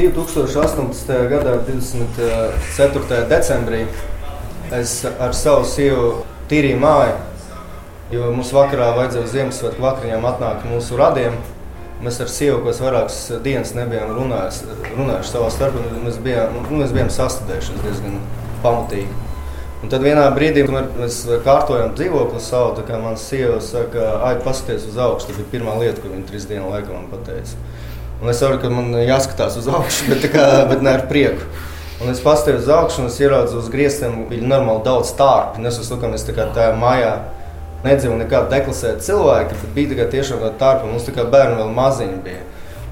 2018. gada 24. decembrī es ar savu sievu tīrīju māju, jo mums vakarā vajadzēja Ziemassvētku vakariņām atnākt mūsu radiem. Mēs ar sievu, kas vairākas dienas nebijām runājuši, runājuši savā starpā, mēs bijām, nu, mēs bijām sastādījušies diezgan pamatīgi. Un tad vienā brīdī, mēs kārtojam dzīvokli savu, tā kā mana sieva saka, ai, paskaties uz augšu. Tā bija pirmā lieta, ko viņa trīs dienu laikā man pateica. Un es saprotu, ka man jāskatās uz augšu, bet, kā, bet ne ar prieku. Un es paskatījos uz augšu, un es ieraudzīju uz griestiem, bija normāli daudz stārpi. Es uzskatu, ka mēs tā kā tajā mājā nedzīvojam nekādu deklasētu cilvēku, bet bija tikai tiešām tāda tārpa. Mums tā kā bērni vēl maziņi bija.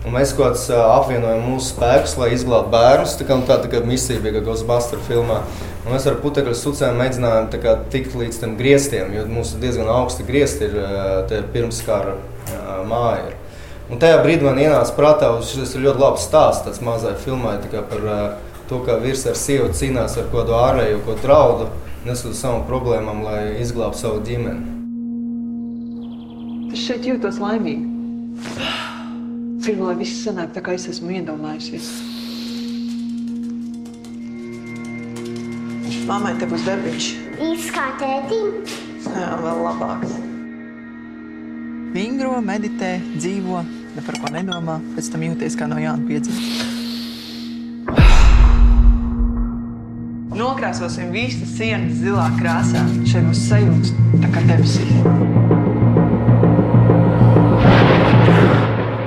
Un mēs kaut kādā apvienojam mūsu spēkus, lai izglābtu bērnus. Tā tā, tā kā misija bija Ghostbuster filmā. Un mēs ar putekļu sucēm mēģinājām kā, tikt līdz tam griestiem, jo mums ir diezgan augsti griezti ir pirms kara māja. Un tajā brīdī man ienāca prātā, ka šis ir ļoti labs stāsts, tāds mazai filmai par to, kā vīrs ar sievu cīnās ar kādu ārēju ko draudu, nesot savām problēmām, lai izglābtu savu ģimeni. Es šeit jūtos laimīgi. Gribu, lai viss sanāk tā, kā es esmu iedomājusies. Māmai te būs darbiņš. Īsts kā tētim. Jā, vēl labāks. Vingro, meditē, dzīvo, ne par ko nedomā, pēc tam jūties kā no jauna piedzimta. Nokrāsosim visas sienas zilā krāsā. Šeit būs sajūta tā kā debesīs.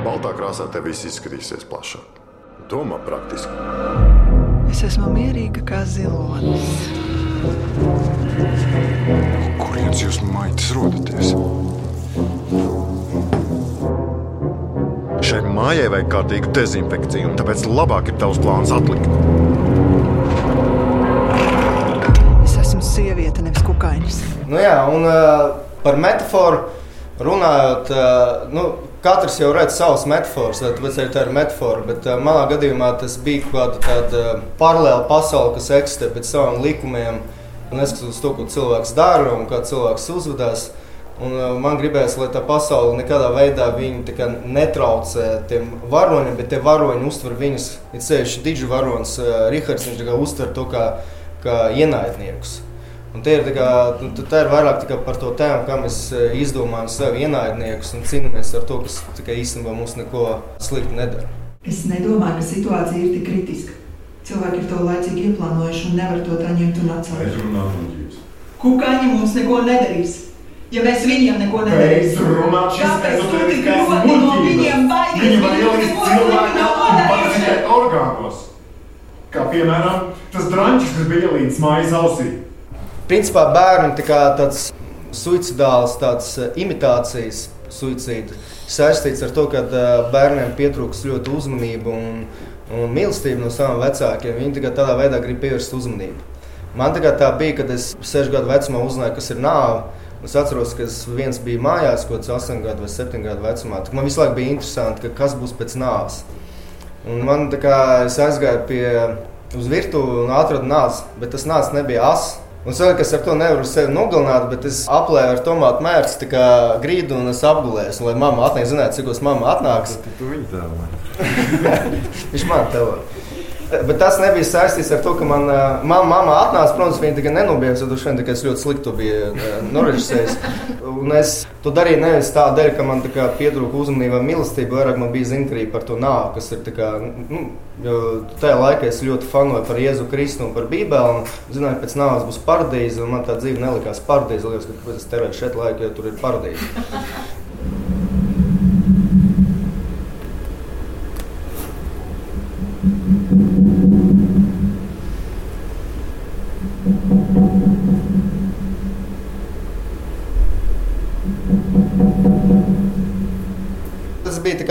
Baltā krāsā tev viss izskatīsies plašāk. Domā praktiski. Es esmu mierīga kā zilonis. Kurienes jūs maitas rodaties? Mājai vajag kārtīgu dezinfekciju, un tāpēc labāk ir tavs plāns atlikt. Es esmu sieviete, nevis kukainis. Nu, jā, un uh, par metaforu runājot, uh, nu, katrs jau redz savas metafāras, tāpēc arī tā ir metafora. Bet uh, manā gadījumā tas bija kaut kāda tāda uh, paralēla pasaule, kas eksistē pēc saviem likumiem. Neskatoties to, ko cilvēks dara un kā cilvēks uzvedās. Un, uh, man gribējās, lai tā pasaule nekādā veidā netraucē tiem varoņiem, bet tie varoņi uztver viņus, ir sevišķi diģu varonis, uh, Rihards, viņš uztver to kā, kā ienaidniekus. Un tie ir, kā, nu, tā ir vairāk par to tēmu, kā mēs izdomājam sev ienaidniekus un cīnāmies ar to, kas īstenībā mums neko sliktu nedara. Es nedomāju, ka situācija ir tik kritiska. Cilvēki ir to laicīgi ieplānojuši un nevar to tā ņemt un atcelt. Kukaiņi mums neko nedarīs. Ja mēs viņiem neko nedarīsim, kāpēc tu tik ļoti no viņiem baidies? Viņi var un parazitēt orgānos. Kā piemēram tas drāņķis, kas bija ielīdz mājas ausī. Principā bērni tā kā tāds suicidāls, tāds imitācijas suicīds saistīts ar to, ka bērniem pietrūks ļoti uzmanība un, un mīlestība no saviem vecākiem. Viņi tikai tādā veidā grib pievērst uzmanību. Man tā bija, kad es sešu gadu vecumā uzzināju, kas ir nāve. Es atceros, ka es viens biju mājās, kaut kāds 8 gadu vai 7 gadu vecumā. Man visu laiku bija interesanti, ka kas būs pēc nāves. Un man tā kā es aizgāju pie uz virtuvi un atradu nāzi, bet tas nācis nebija asins. Un es saprotu, ka es ar to nevaru sevi nogalināt, bet es aplēju ar tomātu mērci grīdu un es apgulēju. Lai mamma atnāks, zinātu, cik uz mamma atnāks. Tu viņu tēlā. Viņš man tēlā. Bet tas nebija saistīts ar to, ka man mamma, mamma atnāca. Protams, viņa nenobijās, jo šodien es ļoti slikti biju norežisējis. Un es to darīju nevis tādēļ, ka man tā pietrūka uzmanība mīlestība, vairāk man bija zinkrība par to nāvi, kas ir. Kā, nu, tajā laikā es ļoti fanoju par Jēzu Kristu un par Bībeli. Un zināju, pēc nāves būs paradīze, un man tā dzīve nelikās paradīze. Liekas, ka es terēju šeit laiku, jo tur ir paradīze.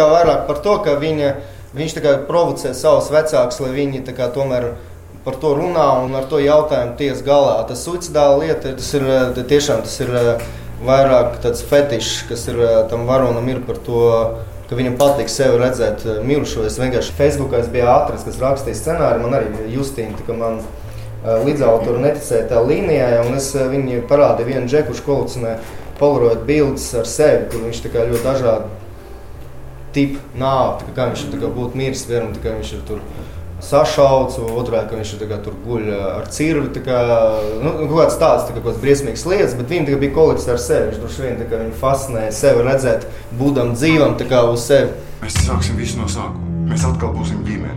Bija vairāk par to, ka viņa, viņš provocē savus vecākus, lai viņi tomēr par to runā un ar to jautājumu ties galā. Tas suicidāla lieta, tas ir tiešām tas ir vairāk tāds fetišs, kas ir tam varonam ir par to. Viņam patīk sevi redzēt mirušo. Es vienkārši Facebookā es biju atrasts, kas rakstīja scenāriju. Man arī Justīna, ka man līdzautori neticēja tā līnijai, es viņai parādīju vienu džeku, kurš kolekcionē polaroid bildes ar sevi, kur viņš ļoti dažādi tipu nāvi, kā viņš ir būtu miris, vienam, kā viņš ir tur sašauts, otrā, ka viņš ir tur guļ ar cirvi. Kā, nu, kaut kāds tāds tā kā kaut briesmīgs lietas, bet viņam bija kolekts ar sevi. Viņš droši vien viņu fascinēja sevi redzēt, būdam dzīvam uz sevi. Mēs sāksim visu no sākuma. Mēs atkal būsim ģimene.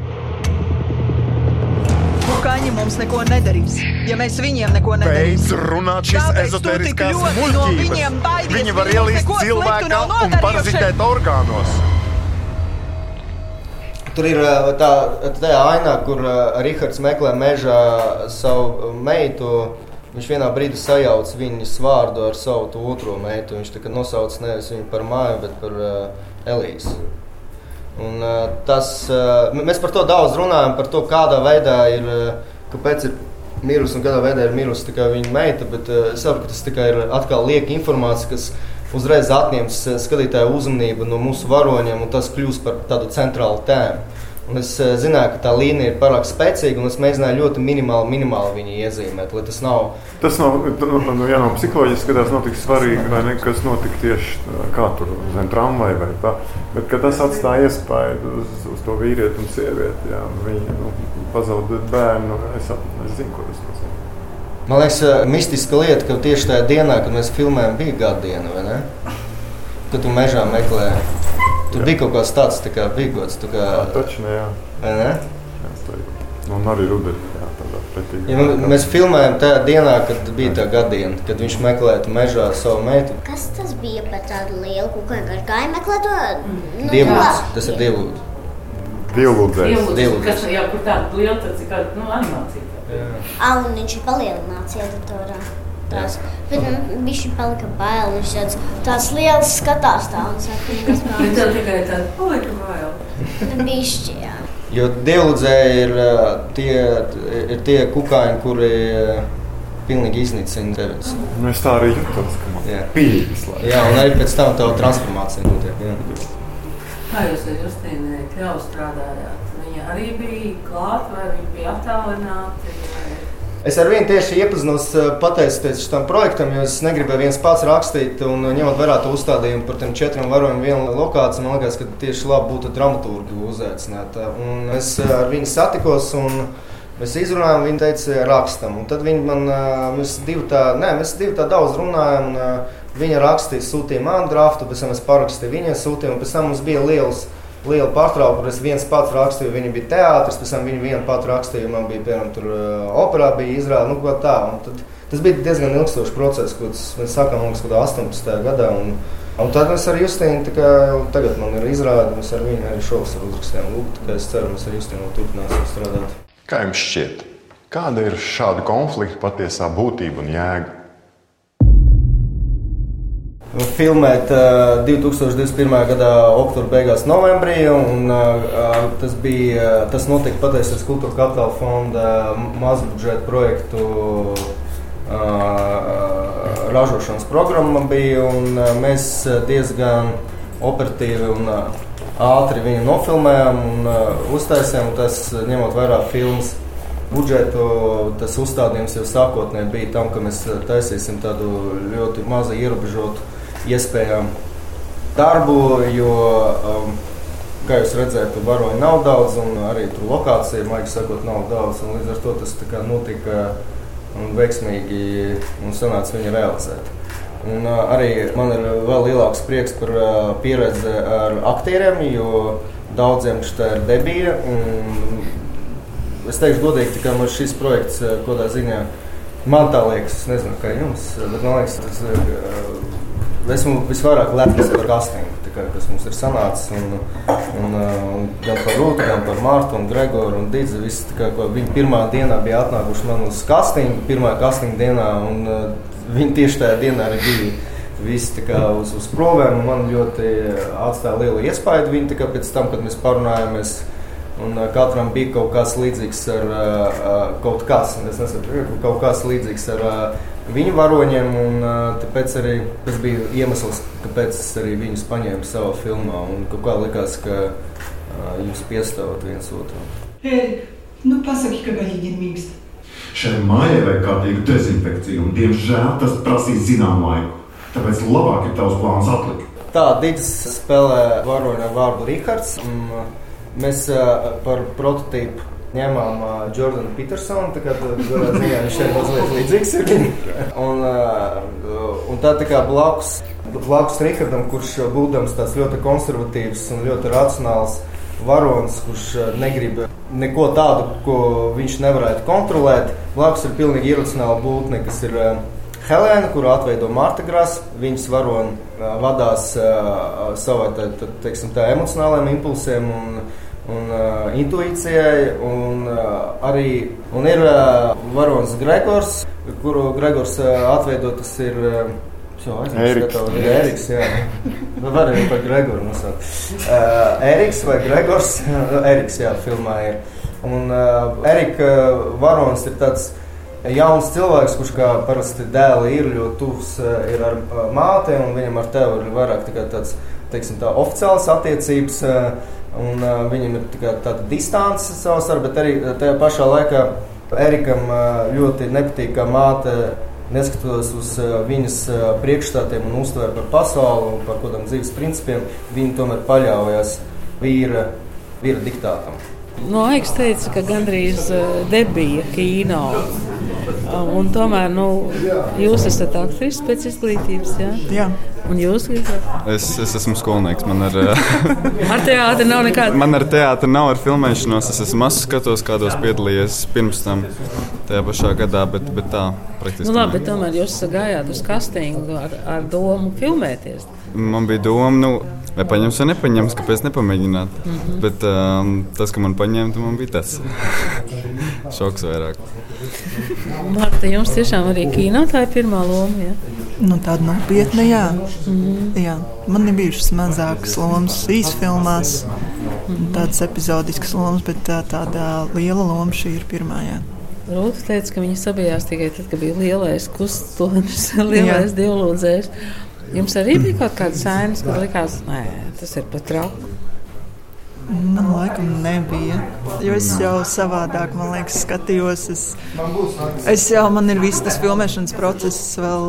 Kaņi mums neko nedarīs, ja mēs viņiem neko nedarīsim. Beidz runāt šīs ezoteriskās muļķības. No Viņi var ielīst cilvēkā un parazitēt orgānos. Tur ir tā, tā aina, kur Rahards meklē mežā savu meitu. Viņš vienā brīdī sajauc viņas vārdu ar savu otro meitu. Viņš nosauc nevis viņu par māju, bet par uh, Elīzi. Un, uh, tas, uh, mēs par to daudz runājam, par to, kādā veidā ir, kāpēc ir mirusi un kādā veidā ir mirusi viņa meita. Bet uh, es saprotu, ka tas tikai ir atkal lieka informācija, kas uzreiz atņems skatītāju uzmanību no mūsu varoņiem, un tas kļūst par tādu centrālu tēmu. Un es uh, zināju, ka tā līnija ir pārāk spēcīga, un es mēģināju ļoti minimāli, minimāli viņu iezīmēt. Tas nav. Tas nav, nu, nu, jā, no psiholoģiski skatās, nav tik svarīgi, vai ne, kas notika tieši kā tur zem tramvaja vai tā. Bet tas atstāja iespēju uz, uz to vīrieti un sievieti. Jā, viņi nu, pazaudēt bērnu. Es, es zinu, ko tas nozīmē. Man liekas, mistiska lieta, ka tieši tajā dienā, kad mēs filmējām, bija gada diena, vai ne? Kad tu mežā meklēji Tur jā. bija kaut kas tāds, tā kā bija gods. Kā... Jā, taču ne, jā. Ne? Jā, tā ir. Nu, un arī rudenī. Ja mēs filmējām tajā dienā, kad bija tā gadiena, kad viņš meklēja mežā savu meitu. Kas tas bija par tādu lielu kukaiņu? Gāja meklēt to nu, dievlūdzu. Tas ir dievlūdzu. Dievlūdzējs. Dievlūdzu. Kas jau kur tāda liela, tad ir kāda nu, animācija. Jā. Un viņš ir palielināts editorā tās. Bet man nu, viņš palika bail. Viņš tāds, tāds liels skatās tā un saka, kas man ir. Tev tikai tāda palika bail. Bišķi, jā. Jo dievludzēji ir tie, ir tie kukaiņi, kuri pilnīgi iznīcina tevis. Nu, es tā arī jūtos, ka man ir pīļas. Jā, un arī pēc tam tā transformācija notiek. Jā. Kā jūs ar Justīnu Kļavu strādājāt? Viņa arī bija klāta vai viņa bija attālināta? Es ar viņu tieši iepazinos eh, pateicoties šim projektam, jo es negribēju viens pats rakstīt, un eh, ņemot vērā to uzstādījumu par tiem četriem varoņiem, vienu lokāciju, man liekas, ka tieši labi būtu dramaturgi uzaicināt. Un es eh, ar viņu satikos. Mēs izrunājām, viņa teica, rakstam. Un tad viņi man, mēs divi tā, nē, mēs divi tā daudz runājām. Viņa rakstīja, sūtīja man draftu, pēc tam es parakstīju viņai sūtījumu, un pēc tam mums bija liels liela pārtraukuma. Es viens pats rakstīju, viņa bija teātris, pēc tam viņa viena pati rakstīja, man bija piemēram tur uh, operā, bija izrāde, nu ko tā. Tad, tas bija diezgan ilgstošs process, ko mēs sākām mums kaut 18. gadā. Un, un tad mēs ar Justīnu, kā, tagad man ir izrāde, mēs ar viņu arī šovus uzrakstījām. Lūk, es ceru, mēs ar Justīnu turpināsim strādāt. Kā jums šķiet, kāda ir šāda konflikta patiesā būtība un jēga? Filmēt uh, 2021. gada oktobra beigās, novembrī. Un, uh, tas, bija, tas notika pateicoties Kultūra Kapitāla fonda mazbudžeta projektu uh, ražošanas programma. Bija, un, uh, mēs diezgan operatīvi un uh, ātri viņu nofilmējām un uh, uztaisījām. Tas ņemot vērā filmas budžetu, tas uzstādījums jau sākotnēji bija tam, ka mēs taisīsim tādu ļoti mazu ierobežotu iespējām darbu, jo, um, kā jūs redzat, varoņi nav daudz, un arī tur lokācija, maigi sakot, nav daudz. Līdz ar to tas notika un veiksmīgi un sanāca viņu realizēt. Un, uh, arī man ir vēl lielāks prieks par uh, pieredzi ar aktieriem, jo daudziem šī ir debija. Es teikšu, godīgi, ka man šis projekts, uh, kādā ziņā, man tā liekas, es nezinu, kā jums, bet man liekas, tas ir uh, esmu visvairāk lepns par kā, kas mums ir sanācis. Un, un, un, gan par Rūtu, gan par Mārtu un Gregoru un Dīdzi. Visi, kā, viņi pirmā dienā bija atnākuši man uz castingu, pirmā castinga dienā, un uh, viņi tieši tajā dienā arī bija. Visi kā, uz, uz provēm man ļoti atstāja lielu iespaidu. Viņi kā, pēc tam, kad mēs parunājāmies, un uh, katram bija kaut kas līdzīgs ar uh, kaut kas, nesatu, kaut kas līdzīgs ar uh, viņu varoņiem. Un, tāpēc arī tas bija iemesls, kāpēc es arī viņus paņēmu savā filmā. Un kā likās, ka jūs piestāvat viens otru. Ērika, nu pasaki, ka gaļīgi ir mīksta. Šai mājai vajag kārtīgu dezinfekciju, un diemžēl tas prasīs zināmu laiku. Tāpēc labāk ir tavs plāns atlikt. Tā, Digis spēlē varoni ar vārdu Rihards. Mēs par prototīpu ņēmām uh, Jordanu Petersonu. Tā kā ziņā, viņš šeit mazliet līdzīgs ir. un, uh, un tā, tā kā blakus, blakus Rihardam, kurš būdams tāds ļoti konservatīvs un ļoti racionāls varonis, kurš negrib neko tādu, ko viņš nevarētu kontrolēt. Blakus ir pilnīgi iracionāla būtne, kas ir uh, Helēna, kuru atveido Marta Grasa. Viņas varoni uh, vadās uh, savai tā, tā, teiksim, tā emocionālajiem impulsiem. Un, un uh, intuīcijai. Un, uh, arī un ir uh, varonis Gregors, kuru Gregors uh, atveido. Tas ir uh, Eriks. Eriks, jā. Nu, var arī par Gregoru nosaukt. Uh, Eriks vai Gregors? Eriks, jā, filmā ir. Un uh, Erika varonis ir tāds jauns cilvēks, kurš kā parasti dēli ir ļoti tuvs ir ar māti, un viņam ar tevi ir vairāk tā tāds, teiksim, tā oficiāls attiecības. Un, uh, viņam ir tā tāda distance savā starpā, bet arī tajā pašā laikā Erikam uh, ļoti nepatīk, ka māte neskatoties uz viņas priekšstatiem un uztvēru par pasauli un par kādiem dzīves principiem, viņa tomēr paļaujas vīra, vīra diktātam. No Aigas teica, ka gandrīz debija kino. Un tomēr nu, jūs esat aktris pēc izglītības. Ja? Jā. Un jūs, es, es esmu skolnieks. Man ar, ar teātri nav nekāda. Man ar teātri nav ar filmēšanos. Es esmu mazs skatos, kādos piedalījies pirms tam, tajā pašā gadā, bet, bet tā praktiski. Nu, labi, bet tomēr jūs gājāt uz kastingu ar, ar domu filmēties. Man bija doma, nu, vai paņems vai nepaņems, kāpēc nepamēģināt. Mm -hmm. Bet um, tas, ka man paņēma, man bija tas šoks vairāk. Marta, jums tiešām arī kino tā ir pirmā loma. Ja? Nu, tāda nopietna, jā. Mm -hmm. jā. Man ir bijušas mazākas lomas īsfilmās, mm -hmm. tādas epizodiskas lomas, bet tā, tāda liela loma šī ir pirmā. Jā. Rūta teica, ka viņa sabijās tikai tad, kad bija lielais kustonis, lielais dievlūdzējs. Jums arī bija kaut kāda sēnes, kad likās, ka tas ir pat traki. Man laikam nebija. Jo es jau savādāk, man liekas, skatījos. Es, es jau, man ir viss tas filmēšanas process, vēl,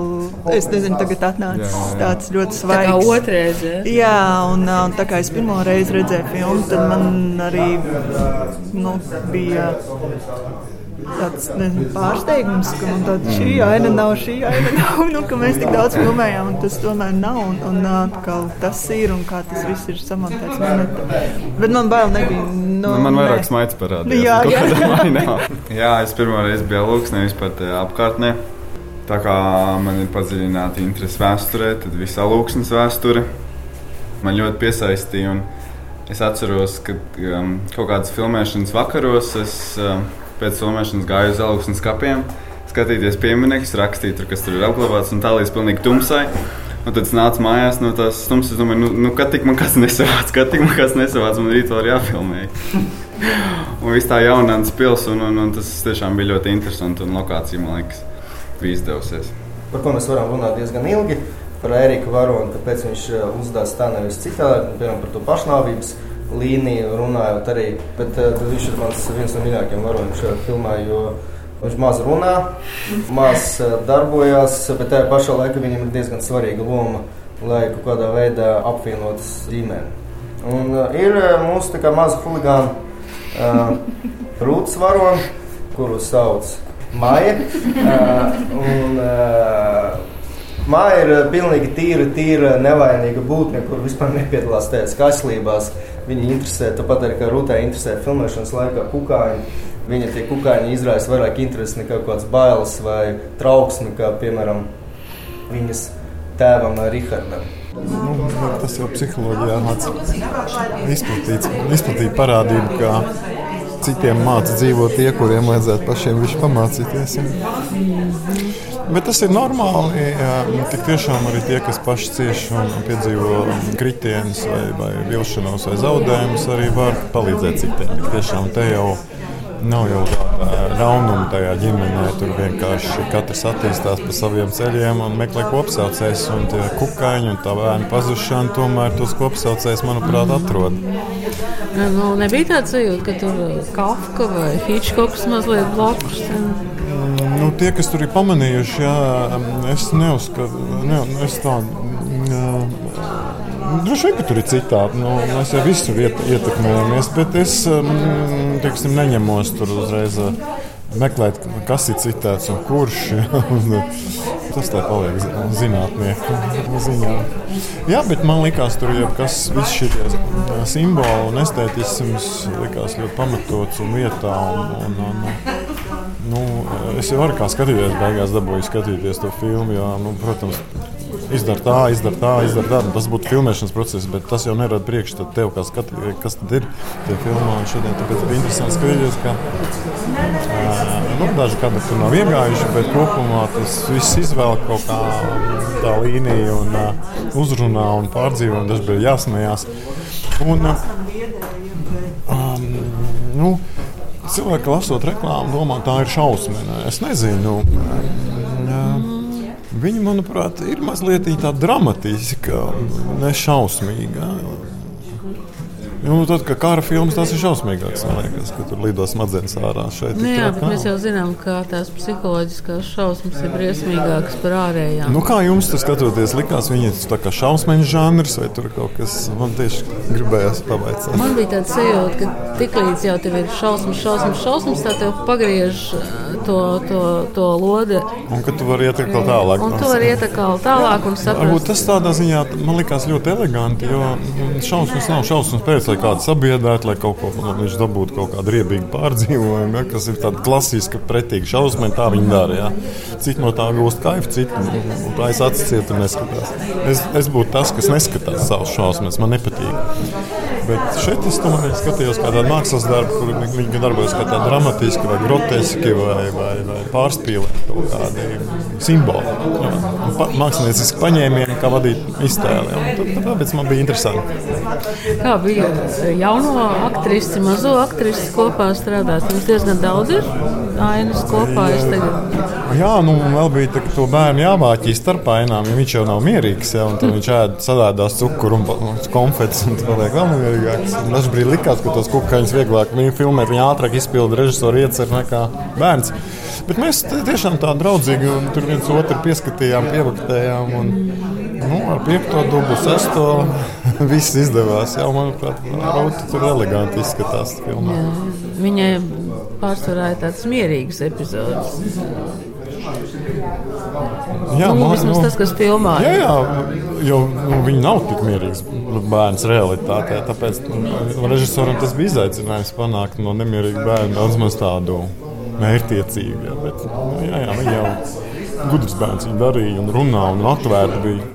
es nezinu, tagad atnācis tāds ļoti svaigs. Tā kā otrais, ja? Jā, un, un tā kā es pirmo reizi redzēju filmu, tad man arī, nu, bija tāds nezinu, pārsteigums, ka man tāda šī aina nav, šī aina nav, nu, ka mēs tik daudz filmējām, un tas tomēr nav, un, un atkal tas ir, un kā tas viss ir samontēts minētā. Bet man bail nebija. Nu, nu, man vairāk smaids parādījās. Jā, jā. jā, es pirmo reizi biju lūksnē vispār apkārtnē. Tā kā man ir padziļināta interese vēsturē, tad visā lūksnes vēsture man ļoti piesaistīja. Es atceros, ka um, kaut kādas filmēšanas vakaros es um, pēc filmēšanas gāju uz augstnes kapiem, skatīties pieminiektus, rakstīt, tur, kas tur ir apglabāts, un tā līdz pilnīgi tumsai. Un tad es nācu mājās no tās stundas, es domāju, nu, nu kad tik man kas nesavāc, kad tik man kas nesavāc, man rīt vēl jāfilmē. un viss tā jaunāns pils, un, un, un tas tiešām bija ļoti interesanti, un lokācija, man liekas, bija izdevusies. Par ko mēs varam runāt diezgan ilgi, par Eriku Varonu, kāpēc viņš uh, uzdās tā nevis citādi, piemēram, par to pašnāvības līniju runājot arī. Bet uh, viņš ir mans viens no mīļākajiem varoņiem šajā filmā. Viņš maz runā, maz uh, darbojas, bet tajā pašā laikā viņam ir diezgan svarīga loma, lai kaut kādā veidā apvienotu ģimeni. Un uh, ir mūsu tā kā maza huligāna uh, rūtas varoni, kuru sauc Maija. Uh, un, uh, Māja ir pilnīgi tīra, tīra, nevainīga būtne, kur vispār nepiedalās tajās kaislībās. Viņa interesē, tāpat arī kā Rūtē interesē filmēšanas laikā kukaiņi. Viņa tie kukaiņi izraisa vairāk interesi nekā kaut kāds bailes vai trauksmi, kā piemēram viņas tēvam Rihardam. Nu, tas jau psiholoģijā nāca izplatīta parādība, ka citiem māca dzīvot tie, kuriem vajadzētu pašiem pamācīties. Bet tas ir normāli. Tik tiešām arī tie, kas paši cieš un piedzīvo kritienus, vai, vai vilšanos, vai zaudējumus, arī var palīdzēt citiem. Tik tiešām te jau nav jau tāda raunuma tajā ģimenē. Tur vienkārši katrs attīstās pa saviem ceļiem un meklē kopsaucējus. Un tie kukaiņi un tā bērnu pazušana tomēr tos kopsaucējus, manuprāt, atrod. Nu, nebija tāds sajūta, ka tur Kafka vai Hitchcocks mazliet blakus. Nu, tie, kas tur ir pamanījuši, jā, es neuzskatu, ne, es tādu Droši vien, ka tur ir citādi. Nu, mēs jau visur iet, ietekmējamies, bet es mm, teiksim, neņemos tur uzreiz meklēt, kas ir citāds un kurš. Tas tā paliek zinātnieku ziņā. Jā, bet man liekas, tur jau kas, visi šie simboli un estētisms likās ļoti pamatots un vietā. Un, un, un, Nu, es jau varu kā skatīties, beigās dabūju skatīties to filmu. Jo, nu, protams, izdara tā, izdara tā, izdara tā. Nu, tas būtu filmēšanas process, bet tas jau nerada priekšstatu tev, kā skatītājai, kas tad ir tie filmā. Šodien tāpēc bija interesanti skatīties, ka uh, nu, daži kadri tur nav iegājuši, bet kopumā tas viss izvēl kaut kā tā līnija un uh, uzrunā un pārdzīvo, un daži bija jāsmējās. Un, uh, um, nu, cilvēki lasot reklāmu, domā, tā ir šausmīga. Es nezinu. Viņa, manuprāt, ir mazliet tāda dramatiska, nešausmīga. Nu, tad, kad kara filmas tas ir šausmīgāks, man liekas, ka tur lido smadzenes ārā. Šeit, nu, jā, bet mēs jau zinām, ka tās psiholoģiskās šausmas ir briesmīgākas par ārējām. Nu, kā jums tas skatoties, likās viņas tā kā šausmeņu žanrs vai tur kaut kas, man tieši gribējās pavaicāt. Man bija tāds sajūta, ka tiklīdz jau tev ir šausmas, šausmas, šausmas, tā tev pagriež to, to, to lodi. Un ka tu vari iet vēl tālāk. Un tu vari iet vēl tālāk un saprast. Varbūt tas tādā ziņā man likās ļoti eleganti, jo šausmas nav šausmas pēc lai kādu sabiedrētu, lai kaut ko nu, viņš dabūtu kaut kādu riebīgu pārdzīvojumu, ja, kas ir tāda klasiska, pretīga šausmīga. Tā viņi dara. Ja. Citi no tā gūst kaifu, citi tā es acis cietu un neskatās. Es, es būtu tas, kas neskatās savus šausmas, man nepatīk. Bet šeit es tomēr skatījos kā tādu mākslas darbu, kur viņi darbojas kā tādi dramatiski, vai groteski, vai, vai, vai pārspīlēti kaut kādi simboli. Pa, mākslinieciski paņēmieni, kā vadīt iztēli. Tāpēc man bija interesanti. Kā bija jauno aktrisi, mazo aktrisi kopā strādāt? Jums diezgan daudz ir ainas kopā. Jā, nu vēl bija tā, to bērnu jāvāķī starp ainām, jo viņš jau nav mierīgs. Ja, viņš ēd sadādās cukuru un konfetes un paliek vēl mierīgāks. Dažs brīdī likās, ka tos kukaiņus vieglāk filmēt, viņa ātrāk izpilda režisoru iecer nekā bērns. Bet mēs tiešām tā draudzīgi tur viens otru pieskatījām, pievaktējām. Un, nu, ar piekto dublu, sesto viss izdevās. Jā, manuprāt, Rauta tur eleganti izskatās. Filmā. Jā, viņai pārsvarā ir tāds mierīgs epizods. Jā, nu, man, nu, tas, kas filmā. Jā, jā jo nu, viņi nav tik mierīgs bērns realitātē. Tāpēc nu, režisoram tas bija izaicinājums panākt no nemierīga bērna daudz maz tādu mērķtiecīgu. Jā, bet, nu, jā, jā, viņi jau gudrs bērns, viņi darīja un runāja un atvērti bija.